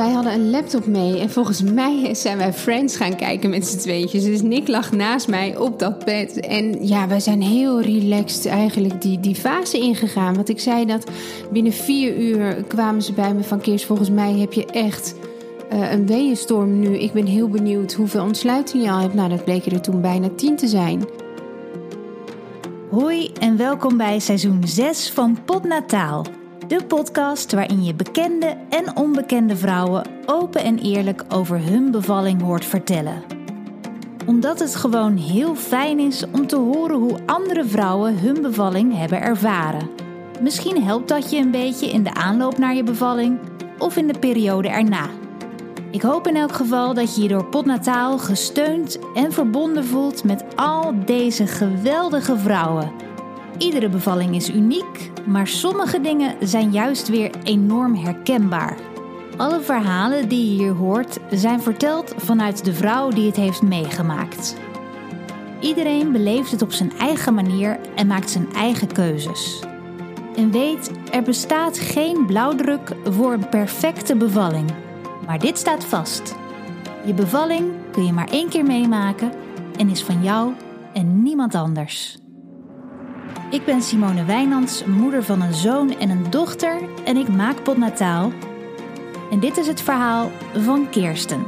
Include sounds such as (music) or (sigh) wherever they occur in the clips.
wij hadden een laptop mee en volgens mij zijn wij Friends gaan kijken met z'n tweetjes. Dus Nick lag naast mij op dat bed. En ja, wij zijn heel relaxed eigenlijk die, die fase ingegaan. Want ik zei dat binnen vier uur kwamen ze bij me van Keers, volgens mij heb je echt uh, een weeënstorm nu. Ik ben heel benieuwd hoeveel ontsluiting je al hebt. Nou, dat bleek er toen bijna tien te zijn. Hoi en welkom bij seizoen 6 van Podnataal. De podcast waarin je bekende en onbekende vrouwen open en eerlijk over hun bevalling hoort vertellen. Omdat het gewoon heel fijn is om te horen hoe andere vrouwen hun bevalling hebben ervaren. Misschien helpt dat je een beetje in de aanloop naar je bevalling of in de periode erna. Ik hoop in elk geval dat je je door Podnataal gesteund en verbonden voelt met al deze geweldige vrouwen. Iedere bevalling is uniek, maar sommige dingen zijn juist weer enorm herkenbaar. Alle verhalen die je hier hoort zijn verteld vanuit de vrouw die het heeft meegemaakt. Iedereen beleeft het op zijn eigen manier en maakt zijn eigen keuzes. En weet, er bestaat geen blauwdruk voor een perfecte bevalling. Maar dit staat vast. Je bevalling kun je maar één keer meemaken en is van jou en niemand anders. Ik ben Simone Wijnands, moeder van een zoon en een dochter en ik maak potnataal. En dit is het verhaal van Kirsten.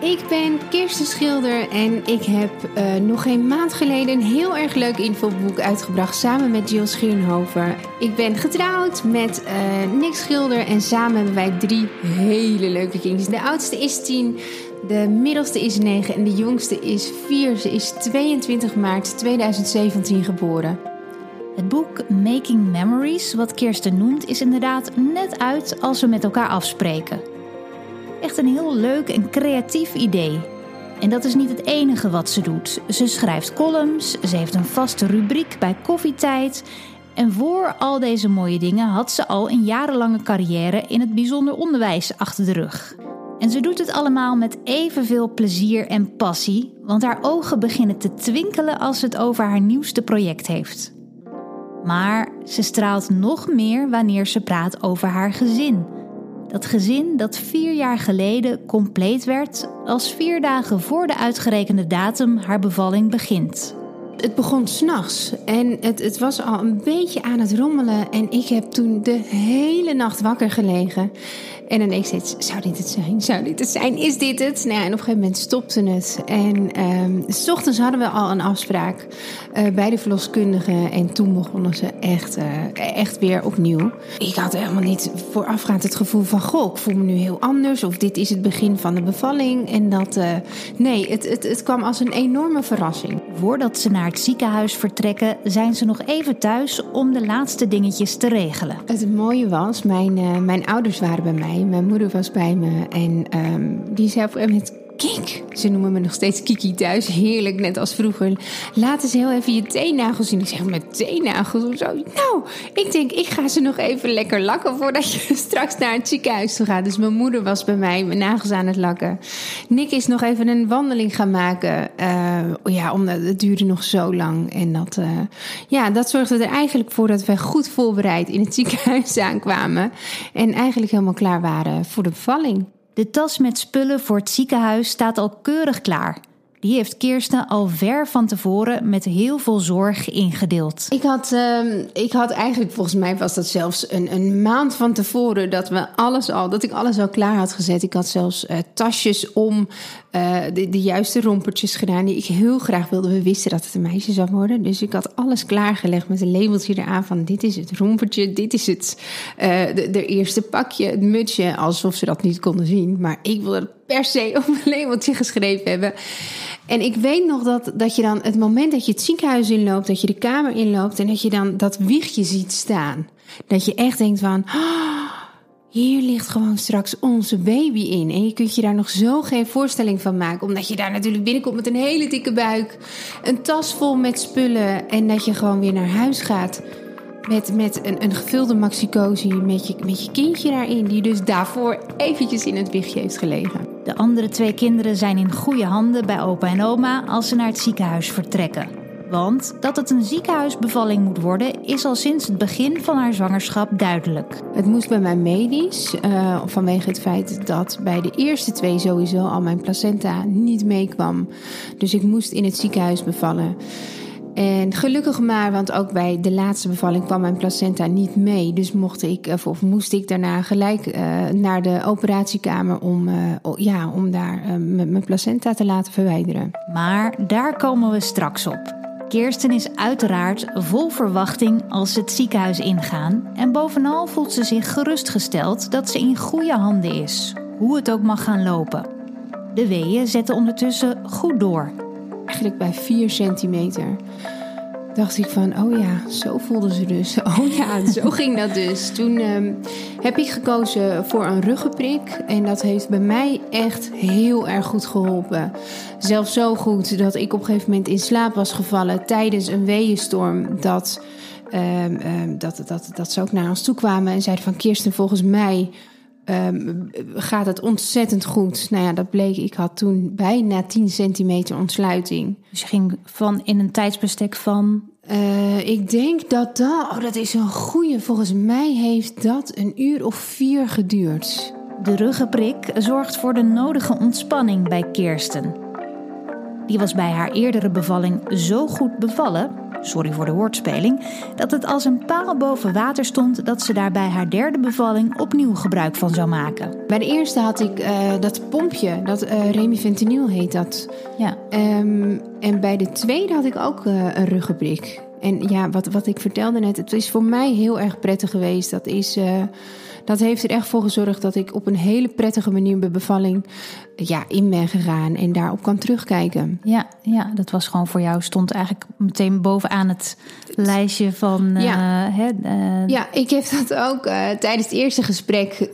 Ik ben Kirsten Schilder en ik heb uh, nog een maand geleden een heel erg leuk infoboek uitgebracht samen met Jill Schierenhover. Ik ben getrouwd met uh, Nick Schilder en samen hebben wij drie hele leuke kindjes. De oudste is tien, de middelste is 9 en de jongste is 4. Ze is 22 maart 2017 geboren. Het boek Making Memories, wat Kirsten noemt, is inderdaad net uit als we met elkaar afspreken. Echt een heel leuk en creatief idee. En dat is niet het enige wat ze doet. Ze schrijft columns, ze heeft een vaste rubriek bij koffietijd. En voor al deze mooie dingen had ze al een jarenlange carrière in het bijzonder onderwijs achter de rug. En ze doet het allemaal met evenveel plezier en passie, want haar ogen beginnen te twinkelen als ze het over haar nieuwste project heeft. Maar ze straalt nog meer wanneer ze praat over haar gezin. Dat gezin dat vier jaar geleden compleet werd als vier dagen voor de uitgerekende datum haar bevalling begint. Het begon s'nachts en het, het was al een beetje aan het rommelen. En ik heb toen de hele nacht wakker gelegen. En dan ik steeds, zou dit het zijn? Zou dit het zijn? Is dit het? Nou, en op een gegeven moment stopte het. En um, s ochtends hadden we al een afspraak uh, bij de verloskundige. En toen begonnen ze echt, uh, echt weer opnieuw. Ik had helemaal niet voorafgaand het gevoel van... goh, ik voel me nu heel anders. Of dit is het begin van de bevalling. En dat, uh, nee, het, het, het kwam als een enorme verrassing. Voordat ze naar het ziekenhuis vertrekken... zijn ze nog even thuis om de laatste dingetjes te regelen. Het mooie was, mijn, mijn ouders waren bij mij mijn moeder was bij me en um, die zei op. Kik, ze noemen me nog steeds Kiki thuis. Heerlijk, net als vroeger. Laat eens heel even je teennagels zien. Ik zeg, met teennagels of zo? Nou, ik denk, ik ga ze nog even lekker lakken... voordat je (laughs) straks naar het ziekenhuis toe gaat. Dus mijn moeder was bij mij mijn nagels aan het lakken. Nick is nog even een wandeling gaan maken. Uh, ja, omdat het duurde nog zo lang. En dat, uh, ja, dat zorgde er eigenlijk voor dat we goed voorbereid... in het ziekenhuis aankwamen. En eigenlijk helemaal klaar waren voor de bevalling. De tas met spullen voor het ziekenhuis staat al keurig klaar. Die heeft Kirsten al ver van tevoren met heel veel zorg ingedeeld. Ik had, uh, ik had eigenlijk, volgens mij was dat zelfs een, een maand van tevoren dat we alles al, dat ik alles al klaar had gezet. Ik had zelfs uh, tasjes om uh, de, de, juiste rompertjes gedaan die ik heel graag wilde. We wisten dat het een meisje zou worden. Dus ik had alles klaargelegd met een labeltje eraan van dit is het rompertje, dit is het uh, de, de, eerste pakje, het mutsje. Alsof ze dat niet konden zien. Maar ik wilde het per se (laughs) op een labeltje geschreven hebben. En ik weet nog dat, dat je dan het moment dat je het ziekenhuis inloopt, dat je de kamer inloopt en dat je dan dat wiegje ziet staan. Dat je echt denkt van... Oh, hier ligt gewoon straks onze baby in. En je kunt je daar nog zo geen voorstelling van maken. Omdat je daar natuurlijk binnenkomt met een hele dikke buik. Een tas vol met spullen. En dat je gewoon weer naar huis gaat. Met, met een, een gevulde maxicosi met je, met je kindje daarin. Die dus daarvoor eventjes in het wichtje heeft gelegen. De andere twee kinderen zijn in goede handen bij opa en oma als ze naar het ziekenhuis vertrekken. Want dat het een ziekenhuisbevalling moet worden, is al sinds het begin van haar zwangerschap duidelijk. Het moest bij mij medisch, uh, vanwege het feit dat bij de eerste twee sowieso al mijn placenta niet meekwam. Dus ik moest in het ziekenhuis bevallen. En gelukkig maar, want ook bij de laatste bevalling kwam mijn placenta niet mee. Dus mocht ik, of moest ik daarna gelijk uh, naar de operatiekamer om, uh, ja, om daar uh, mijn placenta te laten verwijderen. Maar daar komen we straks op. Kirsten is uiteraard vol verwachting als ze het ziekenhuis ingaan. En bovenal voelt ze zich gerustgesteld dat ze in goede handen is, hoe het ook mag gaan lopen. De weeën zetten ondertussen goed door eigenlijk bij 4 centimeter. Dacht ik van, oh ja, zo voelde ze dus. (laughs) Oh ja, zo ging dat dus. Toen um, heb ik gekozen voor een ruggenprik. En dat heeft bij mij echt heel erg goed geholpen. Zelfs zo goed dat ik op een gegeven moment in slaap was gevallen tijdens een weeënstorm. Dat, um, um, dat, dat, dat ze ook naar ons toe kwamen en zeiden van Kirsten, volgens mij um, gaat het ontzettend goed. Nou ja, dat bleek. Ik had toen bijna 10 centimeter ontsluiting. Dus je ging van in een tijdsbestek van. Uh, ik denk dat dat. Oh, dat is een goede. Volgens mij heeft dat een uur of vier geduurd. De ruggenprik zorgt voor de nodige ontspanning bij Kirsten. Die was bij haar eerdere bevalling zo goed bevallen sorry voor de woordspeling, dat het als een paal boven water stond dat ze daar bij haar derde bevalling opnieuw gebruik van zou maken. Bij de eerste had ik uh, dat pompje, dat uh, remifentanil heet dat. Ja. Um, en bij de tweede had ik ook uh, een ruggenprik. En ja, wat, wat ik vertelde net, het is voor mij heel erg prettig geweest. Dat is dat heeft er echt voor gezorgd dat ik op een hele prettige manier bij bevalling ja, in ben gegaan en daarop kan terugkijken. Ja, ja, dat was gewoon voor jou, stond eigenlijk meteen bovenaan het lijstje van. Ja, uh, hè, uh... ja ik heb dat ook uh, tijdens het eerste gesprek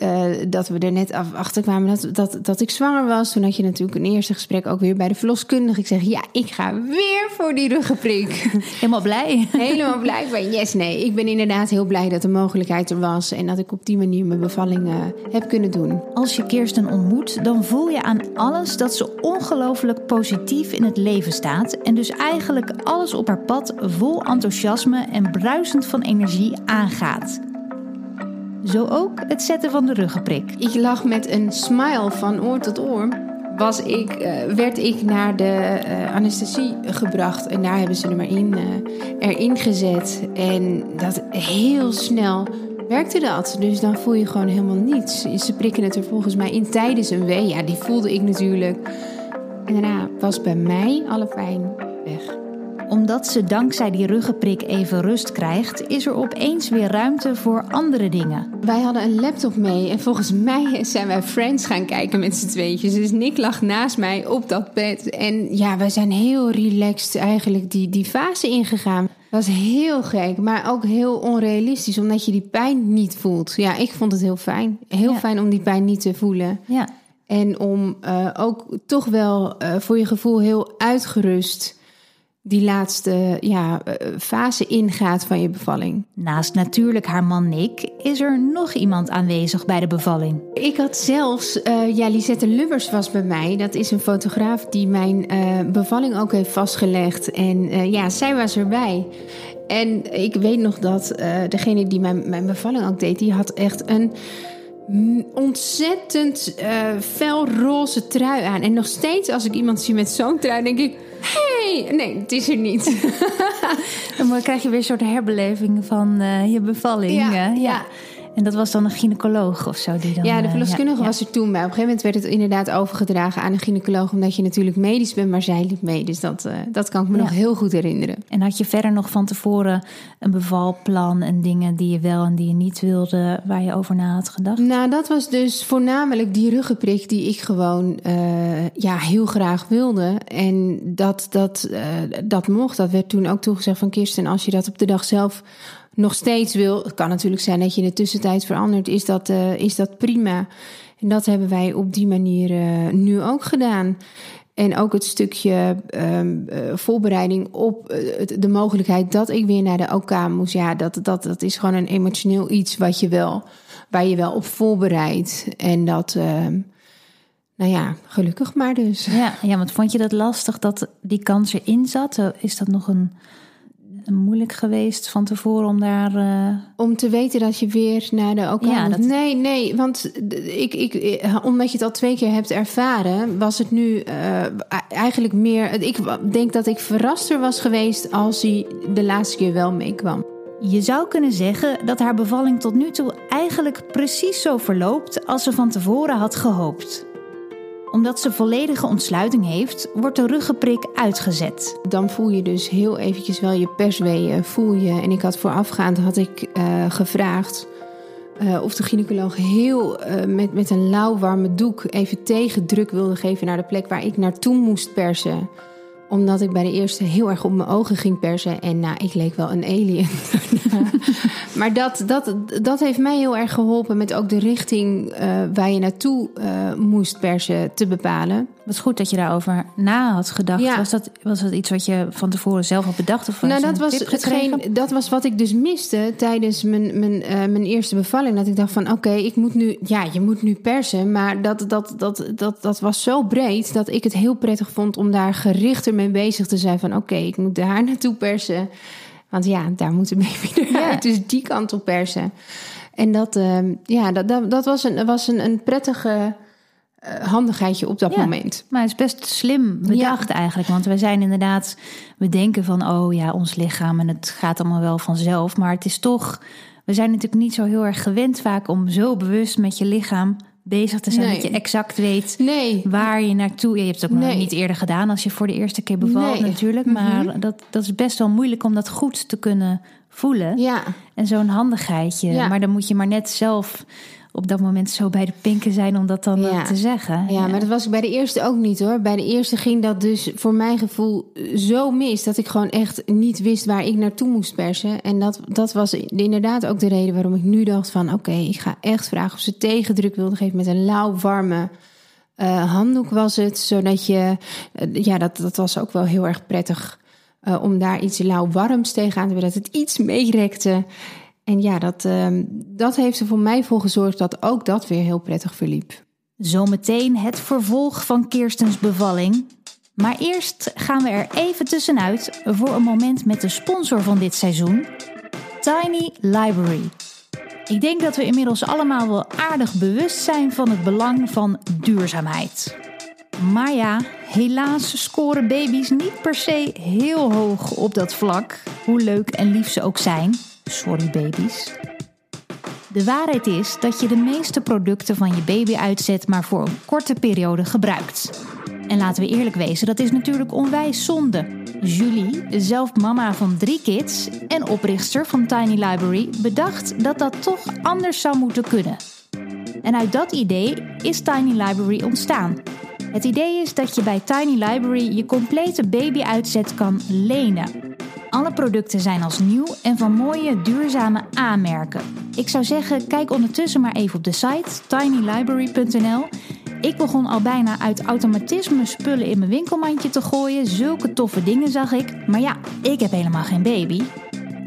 dat we er net af, achter kwamen dat, dat, dat ik zwanger was. Toen had je natuurlijk een eerste gesprek ook weer bij de verloskundige. Ik zeg ja, ik ga weer voor die ruggenprik. (laughs) Helemaal blij. Helemaal blij. Yes, nee, ik ben inderdaad heel blij dat de mogelijkheid er was en dat ik op die manier mijn bevalling heb kunnen doen. Als je Kirsten ontmoet, dan voel je aan aan alles dat ze ongelooflijk positief in het leven staat en dus eigenlijk alles op haar pad vol enthousiasme en bruisend van energie aangaat. Zo ook het zetten van de ruggenprik. Ik lag met een smile van oor tot oor. Was ik, uh, werd ik naar de uh, anesthesie gebracht en daar hebben ze er maar in, uh, erin gezet. En dat heel snel werkte dat. Dus dan voel je gewoon helemaal niets. Ze prikken het er volgens mij in tijdens een wee. Ja, die voelde ik natuurlijk. En daarna was bij mij alle pijn weg. Omdat ze dankzij die ruggenprik even rust krijgt, is er opeens weer ruimte voor andere dingen. Wij hadden een laptop mee en volgens mij zijn wij Friends gaan kijken met z'n tweetjes. Dus Nick lag naast mij op dat bed. En ja, wij zijn heel relaxed eigenlijk die, die fase ingegaan. Dat was heel gek, maar ook heel onrealistisch, omdat je die pijn niet voelt. Ja, ik vond het heel fijn. Heel fijn om die pijn niet te voelen. Ja. En om uh, ook toch wel uh, voor je gevoel heel uitgerust die laatste ja, eh, fase ingaat van je bevalling. Naast natuurlijk haar man Nick is er nog iemand aanwezig bij de bevalling. Ik had zelfs, uh, ja, Lisette Lubbers was bij mij. Dat is een fotograaf die mijn uh, bevalling ook heeft vastgelegd. En uh, ja, zij was erbij. En ik weet nog dat degene die mijn, mijn bevalling ook deed, die had echt een ontzettend fel roze trui aan. En nog steeds als ik iemand zie met zo'n trui, denk ik hey, nee, het is er niet. (laughs) dan krijg je weer een soort herbeleving van uh, je bevalling. Ja, ja. En dat was dan een gynaecoloog of zo? Die dan, ja, de verloskundige uh, ja, was er toen bij. Op een gegeven moment werd het inderdaad overgedragen aan een gynaecoloog... omdat je natuurlijk medisch bent, maar zij liep mee. Dus dat, uh, dat kan ik me nog heel goed herinneren. En had je verder nog van tevoren een bevalplan... en dingen die je wel en die je niet wilde... waar je over na had gedacht? Nou, dat was dus voornamelijk die ruggenprik... die ik gewoon uh, ja, heel graag wilde. En dat, dat, dat mocht. Dat werd toen ook toegezegd van Kirsten... als je dat op de dag zelf nog steeds wil. Het kan natuurlijk zijn dat je in de tussentijd verandert. Is dat, uh, is dat prima? En dat hebben wij op die manier uh, nu ook gedaan. En ook het stukje um, uh, voorbereiding op de mogelijkheid dat ik weer naar de OK moest. Ja, dat, dat, dat is gewoon een emotioneel iets wat je wel, waar je wel op voorbereidt. En dat, nou ja, gelukkig maar dus. Ja, ja, want vond je dat lastig dat die kans erin zat? Eh, is dat nog een moeilijk geweest van tevoren om daar... Uh... Om te weten dat je weer naar de OK ja, dat... Nee, nee, want ik, ik, eh, omdat je het al twee keer hebt ervaren... was het nu uh, eigenlijk meer... Ik denk dat ik verraster was geweest als hij de laatste keer wel meekwam. Je zou kunnen zeggen dat haar bevalling tot nu toe eigenlijk precies zo verloopt als ze van tevoren had gehoopt omdat ze volledige ontsluiting heeft, wordt de ruggenprik uitgezet. Dan voel je dus heel eventjes wel je persweeën, voel je. En ik had voorafgaand had ik uh, gevraagd uh, of de gynaecoloog heel uh, met, met een lauw warme doek even tegendruk wilde geven naar de plek waar ik naartoe moest persen omdat ik bij de eerste heel erg op mijn ogen ging persen. En nou, ik leek wel een alien. (laughs) maar dat, dat, dat heeft mij heel erg geholpen met ook de richting uh, waar je naartoe uh, moest persen te bepalen. Wat goed dat je daarover na had gedacht. Ja. Was, dat, was dat iets wat je van tevoren zelf had bedacht? Of nou, dat was, hetgeen, dat was wat ik dus miste tijdens mijn, mijn, uh, mijn eerste bevalling. Dat ik dacht van oké, ik moet nu, ja, je moet nu persen. Maar dat, dat, dat, dat, dat was zo breed dat ik het heel prettig vond om daar gerichter mee bezig te zijn. Van oké, ik moet daar (laughs) naartoe persen. Want ja, daar moet de baby (laughs) eruit. Ja. Dus die kant op persen. En dat, uh, ja, dat, dat, dat was, een, was een, een prettige uh, handigheidje op dat moment. Maar het is best slim bedacht eigenlijk. Want we zijn inderdaad, we denken van, oh ja, ons lichaam en het gaat allemaal wel vanzelf. Maar het is toch, we zijn natuurlijk niet zo heel erg gewend vaak om zo bewust met je lichaam bezig te zijn. Dat je exact weet nee. waar je naartoe. Je hebt het ook nog niet eerder gedaan als je voor de eerste keer bevalt natuurlijk. Mhm. Maar dat, dat is best wel moeilijk om dat goed te kunnen voelen. Ja. En zo'n handigheidje. Maar dan moet je maar net zelf op dat moment zo bij de pinken zijn om dat dan te zeggen. Ja, maar dat was ik bij de eerste ook niet hoor. Bij de eerste ging dat dus voor mijn gevoel zo mis dat ik gewoon echt niet wist waar ik naartoe moest persen. En dat, dat was inderdaad ook de reden waarom ik nu dacht van oké, ik ga echt vragen of ze tegendruk wilde geven met een lauw warme uh, handdoek was het. Zodat je, uh, ja, dat, dat was ook wel heel erg prettig. Uh, om daar iets lauw warms tegenaan te hebben, dat het iets meerekte. En ja, dat, uh, dat heeft er voor mij voor gezorgd dat ook dat weer heel prettig verliep. Zometeen het vervolg van Kirstens bevalling. Maar eerst gaan we er even tussenuit voor een moment met de sponsor van dit seizoen, Tiny Library. Ik denk dat we inmiddels allemaal wel aardig bewust zijn van het belang van duurzaamheid. Maar ja, helaas scoren baby's niet per se heel hoog op dat vlak, hoe leuk en lief ze ook zijn. Sorry baby's. De waarheid is dat je de meeste producten van je baby uitzet maar voor een korte periode gebruikt. En laten we eerlijk wezen, dat is natuurlijk onwijs zonde. Julie, zelf mama van drie kids en oprichter van Tiny Library, bedacht dat dat toch anders zou moeten kunnen. En uit dat idee is Tiny Library ontstaan. Het idee is dat je bij Tiny Library je complete baby-uitzet kan lenen. Alle producten zijn als nieuw en van mooie, duurzame aanmerken. Ik zou zeggen, kijk ondertussen maar even op de site tinylibrary.nl. Ik begon al bijna uit automatisme spullen in mijn winkelmandje te gooien. Zulke toffe dingen zag ik. Maar ja, ik heb helemaal geen baby.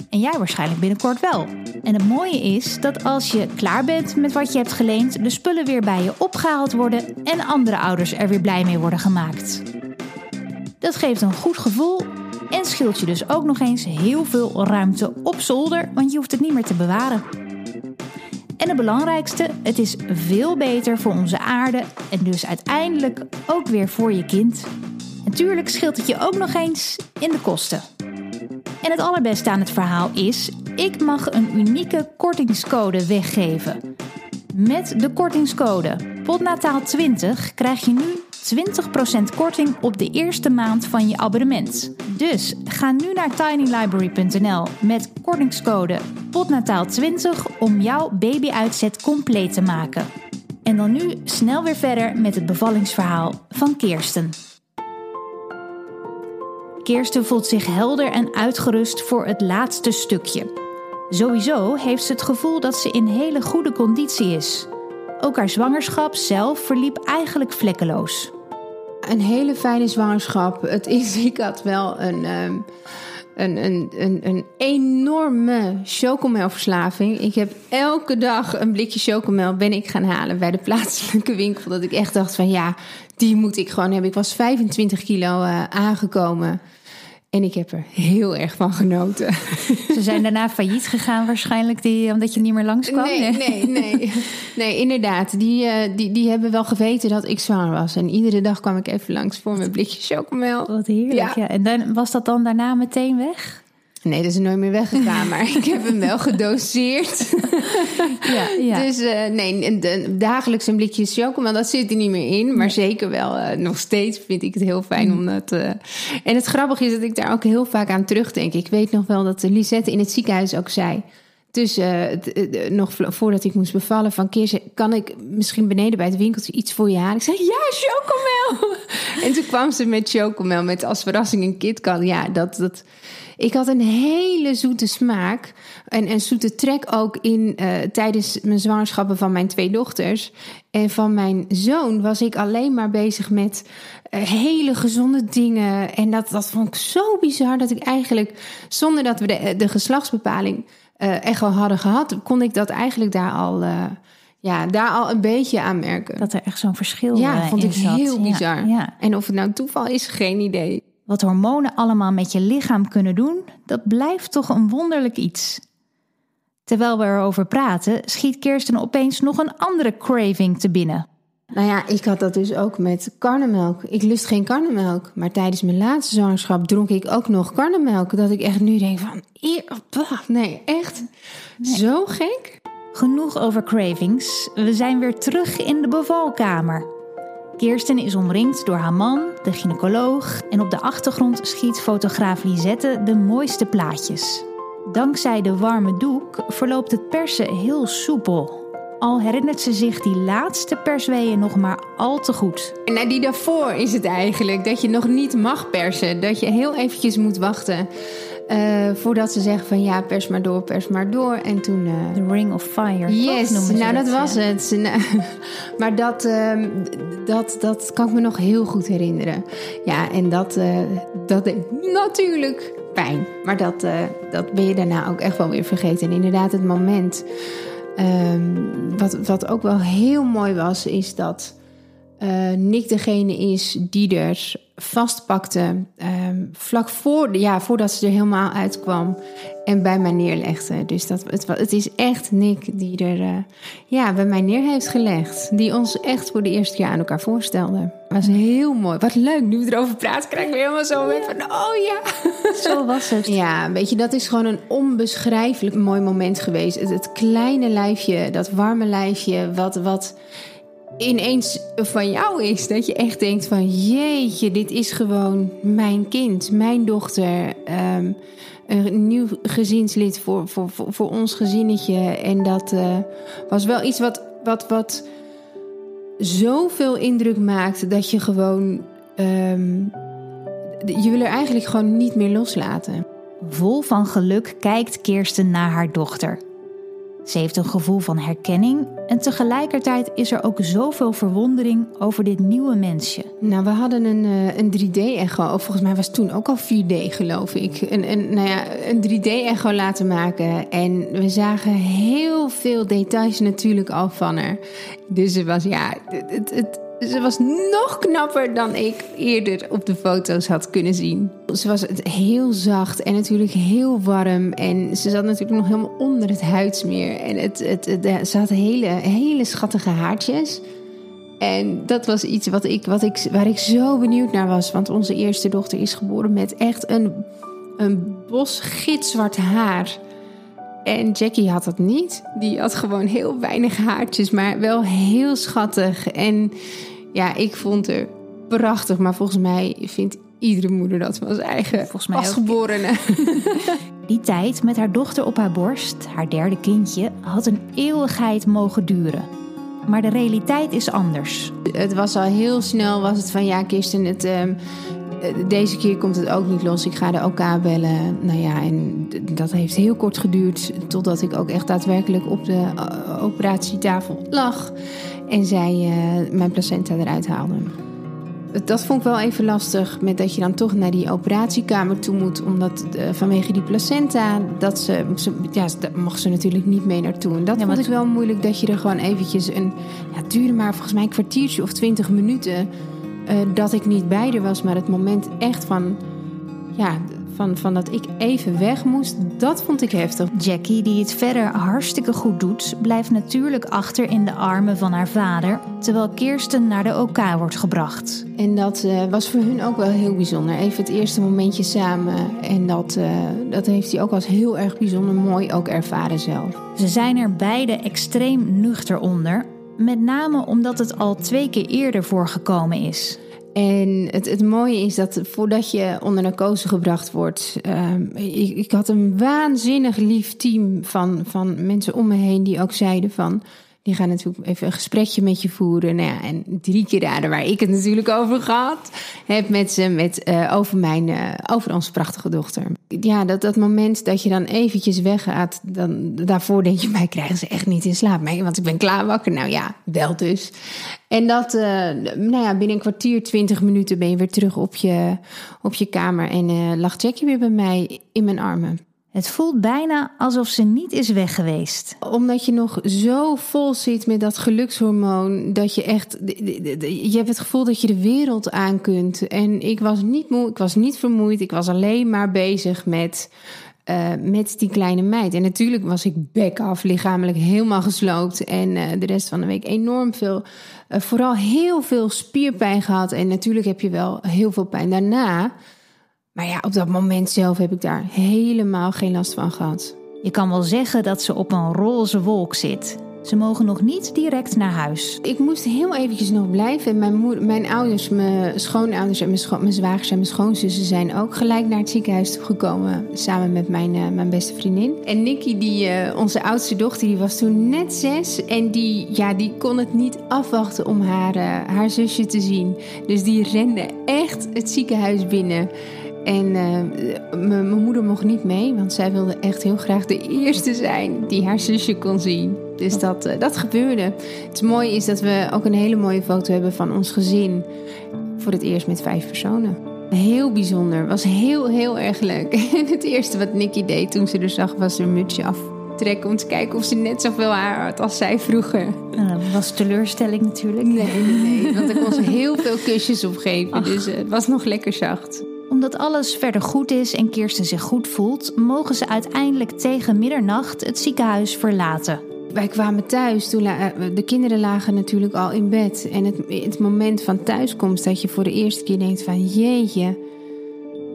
En jij waarschijnlijk binnenkort wel. En het mooie is dat als je klaar bent met wat je hebt geleend, de spullen weer bij je opgehaald worden en andere ouders er weer blij mee worden gemaakt. Dat geeft een goed gevoel en scheelt je dus ook nog eens heel veel ruimte op zolder, want je hoeft het niet meer te bewaren. En het belangrijkste, het is veel beter voor onze aarde en dus uiteindelijk ook weer voor je kind. Natuurlijk scheelt het je ook nog eens in de kosten. En het allerbeste aan het verhaal is, ik mag een unieke kortingscode weggeven. Met de kortingscode POTNATAAL20 krijg je nu 20% korting op de eerste maand van je abonnement. Dus ga nu naar tinylibrary.nl met kortingscode POTNATAAL20 om jouw babyuitzet compleet te maken. En dan nu snel weer verder met het bevallingsverhaal van Kirsten. Kirsten voelt zich helder en uitgerust voor het laatste stukje. Sowieso heeft ze het gevoel dat ze in hele goede conditie is. Ook haar zwangerschap zelf verliep eigenlijk vlekkeloos een hele fijne zwangerschap. Het is, (laughs) ik had wel een, um, een, een, een, een enorme chocomelverslaving. Ik heb elke dag een blikje chocomel ben ik gaan halen bij de plaatselijke winkel. Dat ik echt dacht van ja, die moet ik gewoon hebben. Ik was 25 kilo uh, aangekomen. En ik heb er heel erg van genoten. (laughs) Ze zijn daarna failliet gegaan waarschijnlijk, die, omdat je niet meer langskwam? Nee, nee, nee. Nee, (laughs) inderdaad. Die, uh, die, die hebben wel geweten dat ik zwaar was. En iedere dag kwam ik even langs voor mijn blikje chocomel. Wat heerlijk, ja. ja. En dan, was dat dan daarna meteen weg? Nee, dat is nooit meer weggegaan, (laughs) maar ik heb hem wel gedoseerd. (laughs) ja, ja. Dus uh, nee, dagelijks een blikje chocomel, dat zit er niet meer in. Maar zeker wel, uh, nog steeds vind ik het heel fijn om dat... Uh... En het grappige is dat ik daar ook heel vaak aan terugdenk. Ik weet nog wel dat Lisette in het ziekenhuis ook zei... Dus nog voordat ik moest bevallen van Keer, kan ik misschien beneden bij het winkeltje iets voor je halen? Ik zei, ja, chocomel! (laughs) en toen kwam ze met chocomel, met als verrassing een KitKat. Ja, dat, dat, ik had een hele zoete smaak en een zoete trek ook in uh, tijdens mijn zwangerschappen van mijn twee dochters. En van mijn zoon was ik alleen maar bezig met hele gezonde dingen. En dat, dat vond ik zo bizar dat ik eigenlijk, zonder dat we de, de geslachtsbepaling uh, echt al hadden gehad, kon ik dat eigenlijk daar al ja, daar al een beetje aan merken. Dat er echt zo'n verschil ja, vond ik zat. heel bizar. Ja, ja. En of het nou toeval is, geen idee. Wat hormonen allemaal met je lichaam kunnen doen, dat blijft toch een wonderlijk iets. Terwijl we erover praten, schiet Kirsten opeens nog een andere craving te binnen. Nou ja, ik had dat dus ook met karnemelk. Ik lust geen karnemelk. Maar tijdens mijn laatste zwangerschap dronk ik ook nog karnemelk. Dat ik echt nu denk van, nee, echt zo gek. Genoeg over cravings. We zijn weer terug in de bevalkamer. Kirsten is omringd door haar man, de gynaecoloog en op de achtergrond schiet fotograaf Lisette de mooiste plaatjes. Dankzij de warme doek verloopt het persen heel soepel. Al herinnert ze zich die laatste persweeën nog maar al te goed. En die daarvoor is het eigenlijk dat je nog niet mag persen. Dat je heel eventjes moet wachten. Uh, voordat ze zeggen van ja, pers maar door, pers maar door. En toen... Uh... The Ring of Fire. Yes, nou dat was het. (laughs) maar dat, uh, dat, dat kan ik me nog heel goed herinneren. Ja, en dat, uh, dat deed natuurlijk pijn. Maar dat, dat ben je daarna ook echt wel weer vergeten. En inderdaad het moment... Um, wat, wat ook wel heel mooi was, is dat Nick degene is die er vastpakte um, vlak voor, ja, voordat ze er helemaal uitkwam en bij mij neerlegde. Dus dat, het, het is echt Nick die er uh, ja, bij mij neer heeft gelegd. Die ons echt voor de eerste keer aan elkaar voorstelde. was heel mooi. Wat leuk, nu we erover praten krijg ik weer helemaal zo met van, oh ja. Zo was het. Ja, weet je, dat is gewoon een onbeschrijfelijk mooi moment geweest. Het, het kleine lijfje, dat warme lijfje, wat... wat ineens van jou is. Dat je echt denkt van jeetje, dit is gewoon mijn kind, mijn dochter. Ehm, een nieuw gezinslid voor, voor, voor, ons gezinnetje. En dat uh, was wel iets wat, wat, wat zoveel indruk maakt dat je gewoon. Um, je wil er eigenlijk gewoon niet meer loslaten. Vol van geluk kijkt Kirsten naar haar dochter. Ze heeft een gevoel van herkenning en tegelijkertijd is er ook zoveel verwondering over dit nieuwe mensje. Nou, we hadden een, eh, een 3D-echo, of volgens mij was het toen ook al 4D, geloof ik. Een, een, nou ja, een 3D-echo laten maken. En we zagen heel veel details natuurlijk al van haar. Dus het was, ja, het, het, ze was nog knapper dan ik eerder op de foto's had kunnen zien. Ze was heel zacht en natuurlijk heel warm. En ze zat natuurlijk nog helemaal onder het huidsmeer. En het, het, het, ze had hele, hele schattige haartjes. En dat was iets wat ik, wat ik, waar ik zo benieuwd naar was. Want onze eerste dochter is geboren met echt een, een bos gitzwart haar. En Jackie had dat niet. Die had gewoon heel weinig haartjes, maar wel heel schattig. En ja, ik vond het prachtig. Maar volgens mij vindt iedere moeder dat van zijn eigen volgens mij pasgeborene. (laughs) Die tijd met haar dochter op haar borst, haar derde kindje, had een eeuwigheid mogen duren. Maar de realiteit is anders. Het was al heel snel, was het van ja, Kirsten, het, uh, deze keer komt het ook niet los. Ik ga de OK bellen. Nou ja, en dat heeft heel kort geduurd. Totdat ik ook echt daadwerkelijk op de uh, operatietafel lag. En zij uh, mijn placenta eruit haalde. dat vond ik wel even lastig. Met dat je dan toch naar die operatiekamer toe moet. Omdat uh, vanwege die placenta. Dat ze, ja, daar mag ze natuurlijk niet mee naartoe. En dat ja, vond ik wel moeilijk. Dat je er gewoon eventjes een. Ja, duurde maar volgens mij een kwartiertje of twintig minuten. Uh, dat ik niet bij er was. Maar het moment echt van. Ja, van, van dat ik even weg moest, dat vond ik heftig. Jackie, die het verder hartstikke goed doet, blijft natuurlijk achter in de armen van haar vader, terwijl Kirsten naar de OK wordt gebracht. En dat uh, was voor hun ook wel heel bijzonder. Even het eerste momentje samen. En dat, uh, dat heeft hij ook als heel erg bijzonder mooi ook ervaren zelf. Ze zijn er beide extreem nuchter onder. Met name omdat het al twee keer eerder voorgekomen is. En het, het mooie is dat voordat je onder narcose gebracht wordt. Uh, ik, ik, had een waanzinnig lief team van, van mensen om me heen die ook zeiden van. Die gaan natuurlijk even een gesprekje met je voeren. Nou ja, en drie keer raden waar ik het natuurlijk over gehad heb met ze, met, uh, over, mijn, uh, over onze prachtige dochter. Ja, dat, dat moment dat je dan eventjes weggaat, dan, daarvoor denk je, mij krijgen ze echt niet in slaap. Want ik ben klaar wakker. Nou ja, wel dus. En dat, uh, nou ja, binnen een kwartier, twintig minuten ben je weer terug op je, op je kamer. En lag Jackie weer bij mij in mijn armen. Het voelt bijna alsof ze niet is weg geweest. Omdat je nog zo vol zit met dat gelukshormoon. Dat je echt. Je hebt het gevoel dat je de wereld aan kunt. En ik was niet moe, ik was niet vermoeid. Ik was alleen maar bezig met. Uh, met die kleine meid. En natuurlijk was ik bek af, lichamelijk helemaal gesloopt. En uh, de rest van de week enorm veel, uh, vooral heel veel spierpijn gehad. En natuurlijk heb je wel heel veel pijn daarna. Maar ja, op dat moment zelf heb ik daar helemaal geen last van gehad. Je kan wel zeggen dat ze op een roze wolk zit. Ze mogen nog niet direct naar huis. Ik moest heel eventjes nog blijven. Mijn, moeder, mijn ouders, mijn schoonouders en mijn, scho mijn zwagers en mijn schoonzussen zijn ook gelijk naar het ziekenhuis toe gekomen. Samen met mijn, uh, mijn beste vriendin. En Nikki, die, uh, onze oudste dochter, die was toen net zes. En die, ja, die kon het niet afwachten om haar, uh, haar zusje te zien. Dus die rende echt het ziekenhuis binnen. En uh, mijn moeder mocht niet mee, want zij wilde echt heel graag de eerste zijn die haar zusje kon zien. Dus dat, uh, dat gebeurde. Het mooie is dat we ook een hele mooie foto hebben van ons gezin. Voor het eerst met vijf personen. Heel bijzonder. Was heel, heel erg leuk. En (laughs) het eerste wat Nicky deed toen ze er zag, was haar mutsje aftrekken om te kijken of ze net zoveel haar had als zij vroeger. Nou, dat was teleurstelling natuurlijk. Nee, nee, nee. Want er kon ze (laughs) heel veel kusjes op geven. Dus uh, het was nog lekker zacht omdat alles verder goed is en Kirsten zich goed voelt, mogen ze uiteindelijk tegen middernacht het ziekenhuis verlaten. Wij kwamen thuis, eh, de kinderen lagen natuurlijk al in bed. En het, het moment van thuiskomst dat je voor de eerste keer denkt van jeetje,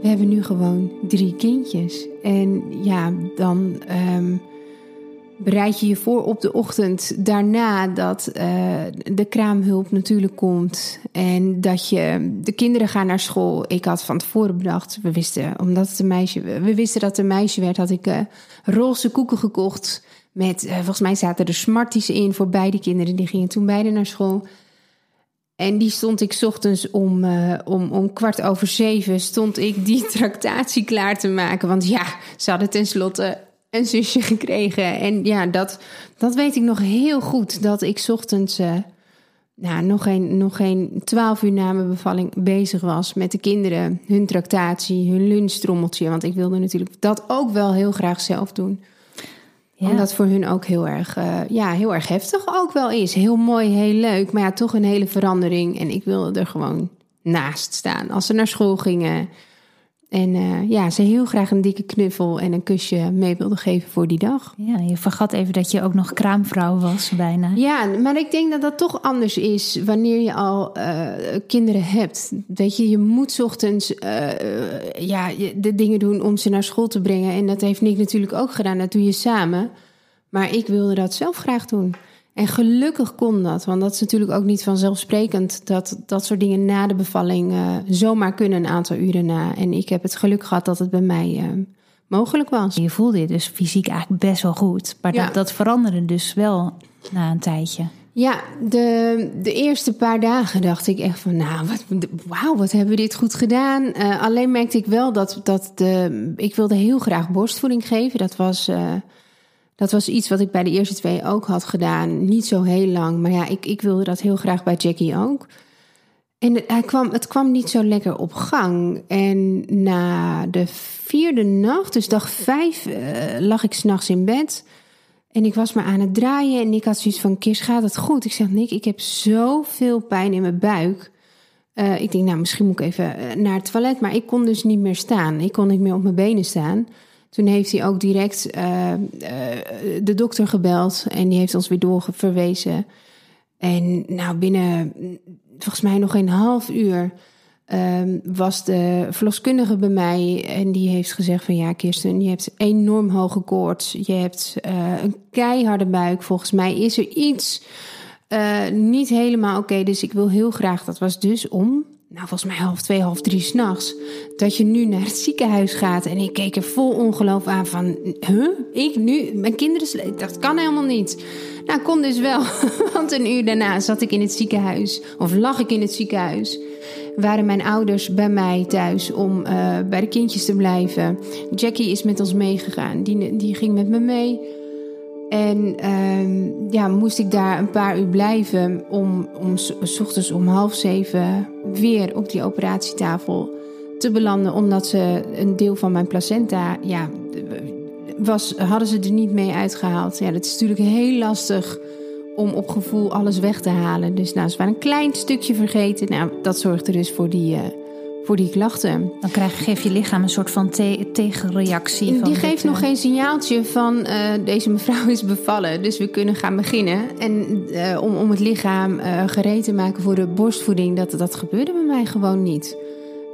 we hebben nu gewoon drie kindjes. En ja, dan um, bereid je je voor op de ochtend daarna dat uh, de kraamhulp natuurlijk komt. En dat je de kinderen gaan naar school. Ik had van tevoren bedacht, we wisten, omdat het een meisje, we wisten dat het een meisje werd, had ik uh, roze koeken gekocht. Met, uh, volgens mij zaten er smarties in voor beide kinderen. Die gingen toen beide naar school. En die stond ik ochtends om, om, om kwart over zeven... stond ik die (laughs) tractatie klaar te maken. Want ja, ze hadden tenslotte een zusje (laughs) gekregen. En ja, dat, dat weet ik nog heel goed. Dat ik ochtends uh, nou, nog geen, nog geen twaalf uur na mijn bevalling bezig was met de kinderen. Hun tractatie, hun lunchtrommeltje. Want ik wilde natuurlijk dat ook wel heel graag zelf doen. Ja. Omdat voor hun ook heel erg, uh, ja, heel erg heftig ook wel is. Heel mooi, heel leuk. Maar ja, toch een hele verandering. En ik wilde er gewoon naast staan. Als ze naar school gingen en uh, ja, ze heel graag een dikke knuffel en een kusje mee wilde geven voor die dag. Ja, je vergat even dat je ook nog kraamvrouw was bijna. Ja, maar ik denk dat dat toch anders is wanneer je al uh, kinderen hebt. Weet je, je moet ochtends uh, ja, de dingen doen om ze naar school te brengen. En dat heeft Nick natuurlijk ook gedaan, dat doe je samen. Maar ik wilde dat zelf graag doen. En gelukkig kon dat, want dat is natuurlijk ook niet vanzelfsprekend dat dat soort dingen na de bevalling uh, zomaar kunnen een aantal uren na. En ik heb het geluk gehad dat het bij mij uh, mogelijk was. Je voelde je dus fysiek eigenlijk best wel goed, maar ja. dat, dat veranderde dus wel na een tijdje. Ja, de, de eerste paar dagen dacht ik echt van, nou, wat, wauw, wat hebben we dit goed gedaan. Uh, alleen merkte ik wel dat, dat de, ik wilde heel graag borstvoeding geven. Dat was dat was iets wat ik bij de eerste twee ook had gedaan. Niet zo heel lang, maar ja, ik, ik wilde dat heel graag bij Jackie ook. En het, hij kwam, het kwam niet zo lekker op gang. En na de vierde nacht, dus dag vijf, uh, lag ik s'nachts in bed. En ik was maar aan het draaien en ik had zoiets van, Kirs, gaat het goed? Ik zeg, Nick, ik heb zoveel pijn in mijn buik. Uh, ik denk, nou, misschien moet ik even eh, naar het toilet. Maar ik kon dus niet meer staan. Ik kon niet meer op mijn benen staan. Toen heeft hij ook direct uh, de dokter gebeld. En die heeft ons weer doorverwezen. En nou, binnen volgens mij nog een half uur Ehm, was de verloskundige bij mij en die heeft gezegd van ja Kirsten, je hebt enorm hoge koorts, je hebt uh, een keiharde buik. Volgens mij is er iets niet helemaal oké, dus ik wil heel graag, dat was dus om, nou volgens mij half twee, half drie s'nachts, dat je nu naar het ziekenhuis gaat. En ik keek er vol ongeloof aan van, huh? Ik nu? Mijn kinderen, dat kan helemaal niet. Nou, kon dus wel, (laughs) want een uur daarna zat ik in het ziekenhuis, of lag ik in het ziekenhuis waren mijn ouders bij mij thuis om uh, bij de kindjes te blijven. Jackie is met ons meegegaan. Die, die ging met me mee. En uh, ja, moest ik daar een paar uur blijven om, om s ochtends om half zeven weer op die operatietafel te belanden. Omdat ze een deel van mijn placenta, ja, was, hadden ze er niet mee uitgehaald. Ja, dat is natuurlijk heel lastig om op gevoel alles weg te halen. Dus nou, ze waren een klein stukje vergeten. Nou, dat zorgt er dus voor die, uh, voor die klachten. Dan krijg, geeft je lichaam een soort van te tegenreactie. Van die geeft nog geen signaaltje van uh, deze mevrouw is bevallen. Dus we kunnen gaan beginnen. En uh, om, om het lichaam gereed te maken voor de borstvoeding, dat, dat gebeurde bij mij gewoon niet.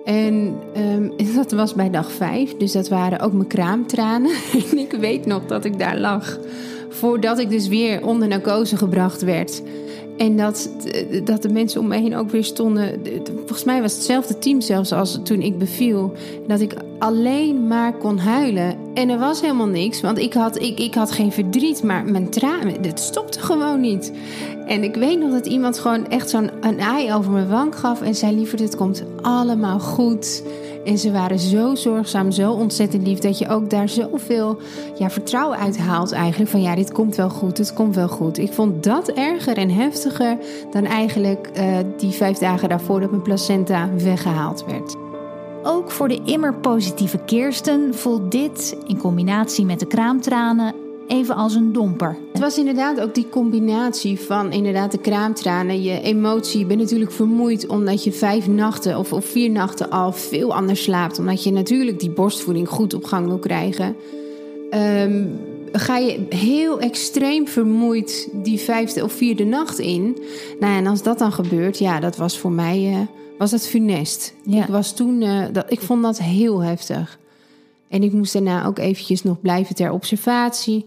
En (laughs) um, dat was bij dag vijf. Dus dat waren ook mijn kraamtranen. (laughs) en ik weet nog dat ik daar lag Voordat ik dus weer onder narcose gebracht werd. En dat, dat de mensen om me heen ook weer stonden. Volgens mij was het hetzelfde team zelfs als toen ik beviel. Dat ik alleen maar kon huilen. En er was helemaal niks, want ik had, ik, ik had geen verdriet, maar mijn tranen, het stopte gewoon niet. En ik weet nog dat iemand gewoon echt zo'n ei over mijn wang gaf en zei: Liever, dit komt allemaal goed. En ze waren zo zorgzaam, zo ontzettend lief, dat je ook daar zoveel ja, vertrouwen uit haalt eigenlijk. Van ja, dit komt wel goed, het komt wel goed. Ik vond dat erger en heftiger dan eigenlijk uh, die vijf dagen daarvoor dat mijn placenta weggehaald werd. Ook voor de immer positieve Kirsten voelt dit, in combinatie met de kraamtranen, even als een domper. Het was inderdaad ook die combinatie van inderdaad de kraamtranen, je emotie. Je bent natuurlijk vermoeid omdat je vijf nachten of, of vier nachten al veel anders slaapt. Omdat je natuurlijk die borstvoeding goed op gang wil krijgen. Um, ga je heel extreem vermoeid die vijfde of vierde nacht in. Nou, en als dat dan gebeurt, ja, dat was voor mij uh, was dat funest. Ja. Ik was toen, uh, dat, ik vond dat heel heftig. En ik moest daarna ook eventjes nog blijven ter observatie.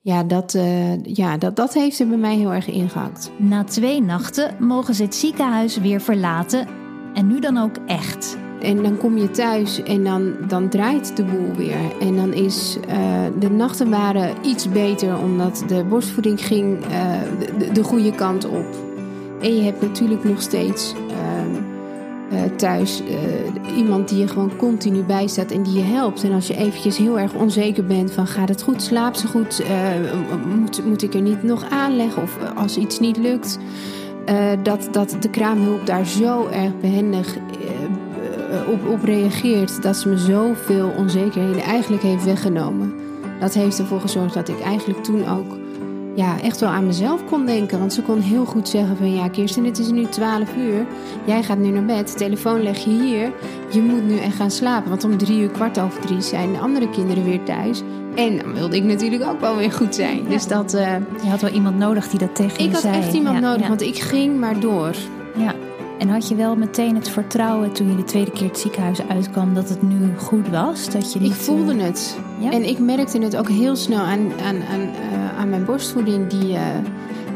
Ja, dat, uh, ja dat, dat heeft er bij mij heel erg ingehakt. Na twee nachten mogen ze het ziekenhuis weer verlaten. En nu dan ook echt. En dan kom je thuis en dan, dan draait de boel weer. En dan is uh, de nachten waren iets beter omdat de borstvoeding ging uh, de, de, goede kant op. En je hebt natuurlijk nog steeds uh, thuis iemand die je gewoon continu bijstaat en die je helpt. En als je eventjes heel erg onzeker bent van gaat het goed, slaap ze goed, moet, moet ik er niet nog aanleggen of als iets niet lukt. dat, dat de kraamhulp daar zo erg behendig op, op reageert, dat ze me zoveel onzekerheden eigenlijk heeft weggenomen. Dat heeft ervoor gezorgd dat ik eigenlijk toen ook ja, echt wel aan mezelf kon denken. Want ze kon heel goed zeggen van ja, Kirsten, het is nu 12 uur. Jij gaat nu naar bed, de telefoon leg je hier. Je moet nu echt gaan slapen. Want om drie uur, kwart over drie zijn de andere kinderen weer thuis. En dan wilde ik natuurlijk ook wel weer goed zijn. Dus dat... Uh, je had wel iemand nodig die dat tegen je zei. Ik had echt iemand nodig, want ik ging maar door. Ja. En had je wel meteen het vertrouwen toen je de tweede keer het ziekenhuis uitkwam dat het nu goed was? Dat je niet, ik voelde uh... het. Ja? En ik merkte het ook heel snel aan, aan, aan, uh, aan mijn borstvoeding, die uh,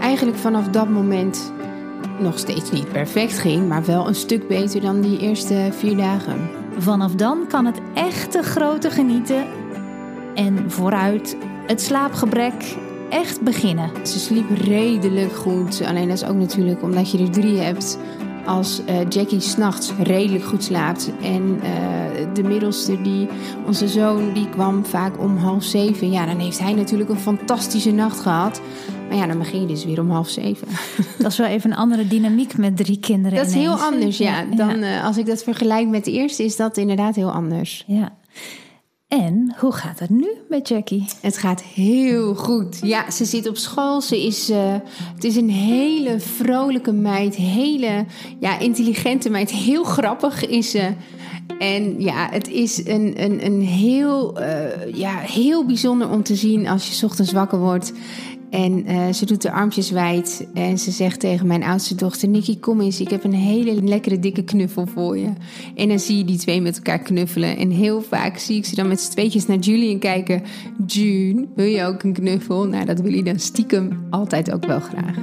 eigenlijk vanaf dat moment nog steeds niet perfect ging, maar wel een stuk beter dan die eerste vier dagen. Vanaf dan kan het echte grote genieten en vooruit het slaapgebrek echt beginnen. Ze sliep redelijk goed. Alleen dat is ook natuurlijk omdat je er drie hebt als uh, Jackie s'nachts redelijk goed slaapt. En uh, de middelste, die, onze zoon, die kwam vaak om half zeven. Ja, dan heeft hij natuurlijk een fantastische nacht gehad. Maar ja, dan begin je dus weer om half zeven. (laughs) Dat is wel even een andere dynamiek met drie kinderen. Dat is heel anders, ja. Dan, ja. Uh, als ik dat vergelijk met de eerste, is dat inderdaad heel anders. Ja. En hoe gaat het nu met Jackie? Het gaat heel goed. Ja, ze zit op school. Ze is, uh, het is een hele vrolijke meid. Hele ja, intelligente meid. Heel grappig is ze. En ja, het is een, een, een heel, uh, ja, heel bijzonder om te zien als je ochtends wakker wordt. En uh, ze doet de armpjes wijd en ze zegt tegen mijn oudste dochter: Nikki, kom eens, ik heb een hele lekkere dikke knuffel voor je. En dan zie je die twee met elkaar knuffelen. En heel vaak zie ik ze dan met z'n tweetjes naar Julian kijken: June, wil je ook een knuffel? Nou, dat wil hij dan stiekem altijd ook wel graag.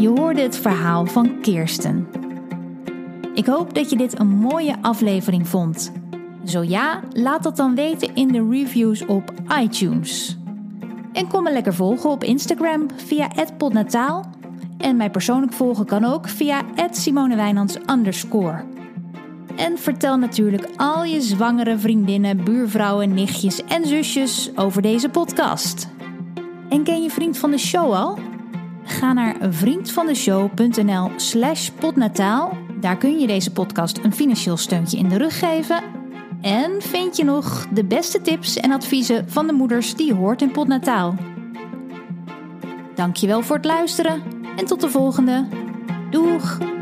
Je hoorde het verhaal van Kirsten. Ik hoop dat je dit een mooie aflevering vond. Zo ja, laat dat dan weten in de reviews op iTunes. En kom me lekker volgen op Instagram via @podnataal en mij persoonlijk volgen kan ook via @simonewijnands En vertel natuurlijk al je zwangere vriendinnen, buurvrouwen, nichtjes en zusjes over deze podcast. En ken je vriend van de show al? Ga naar vriendvandeshow.nl slash podnataal daar kun je deze podcast een financieel steuntje in de rug geven. En vind je nog de beste tips en adviezen van de moeders die je hoort in Podnataal. Dankjewel voor het luisteren en tot de volgende. Doeg!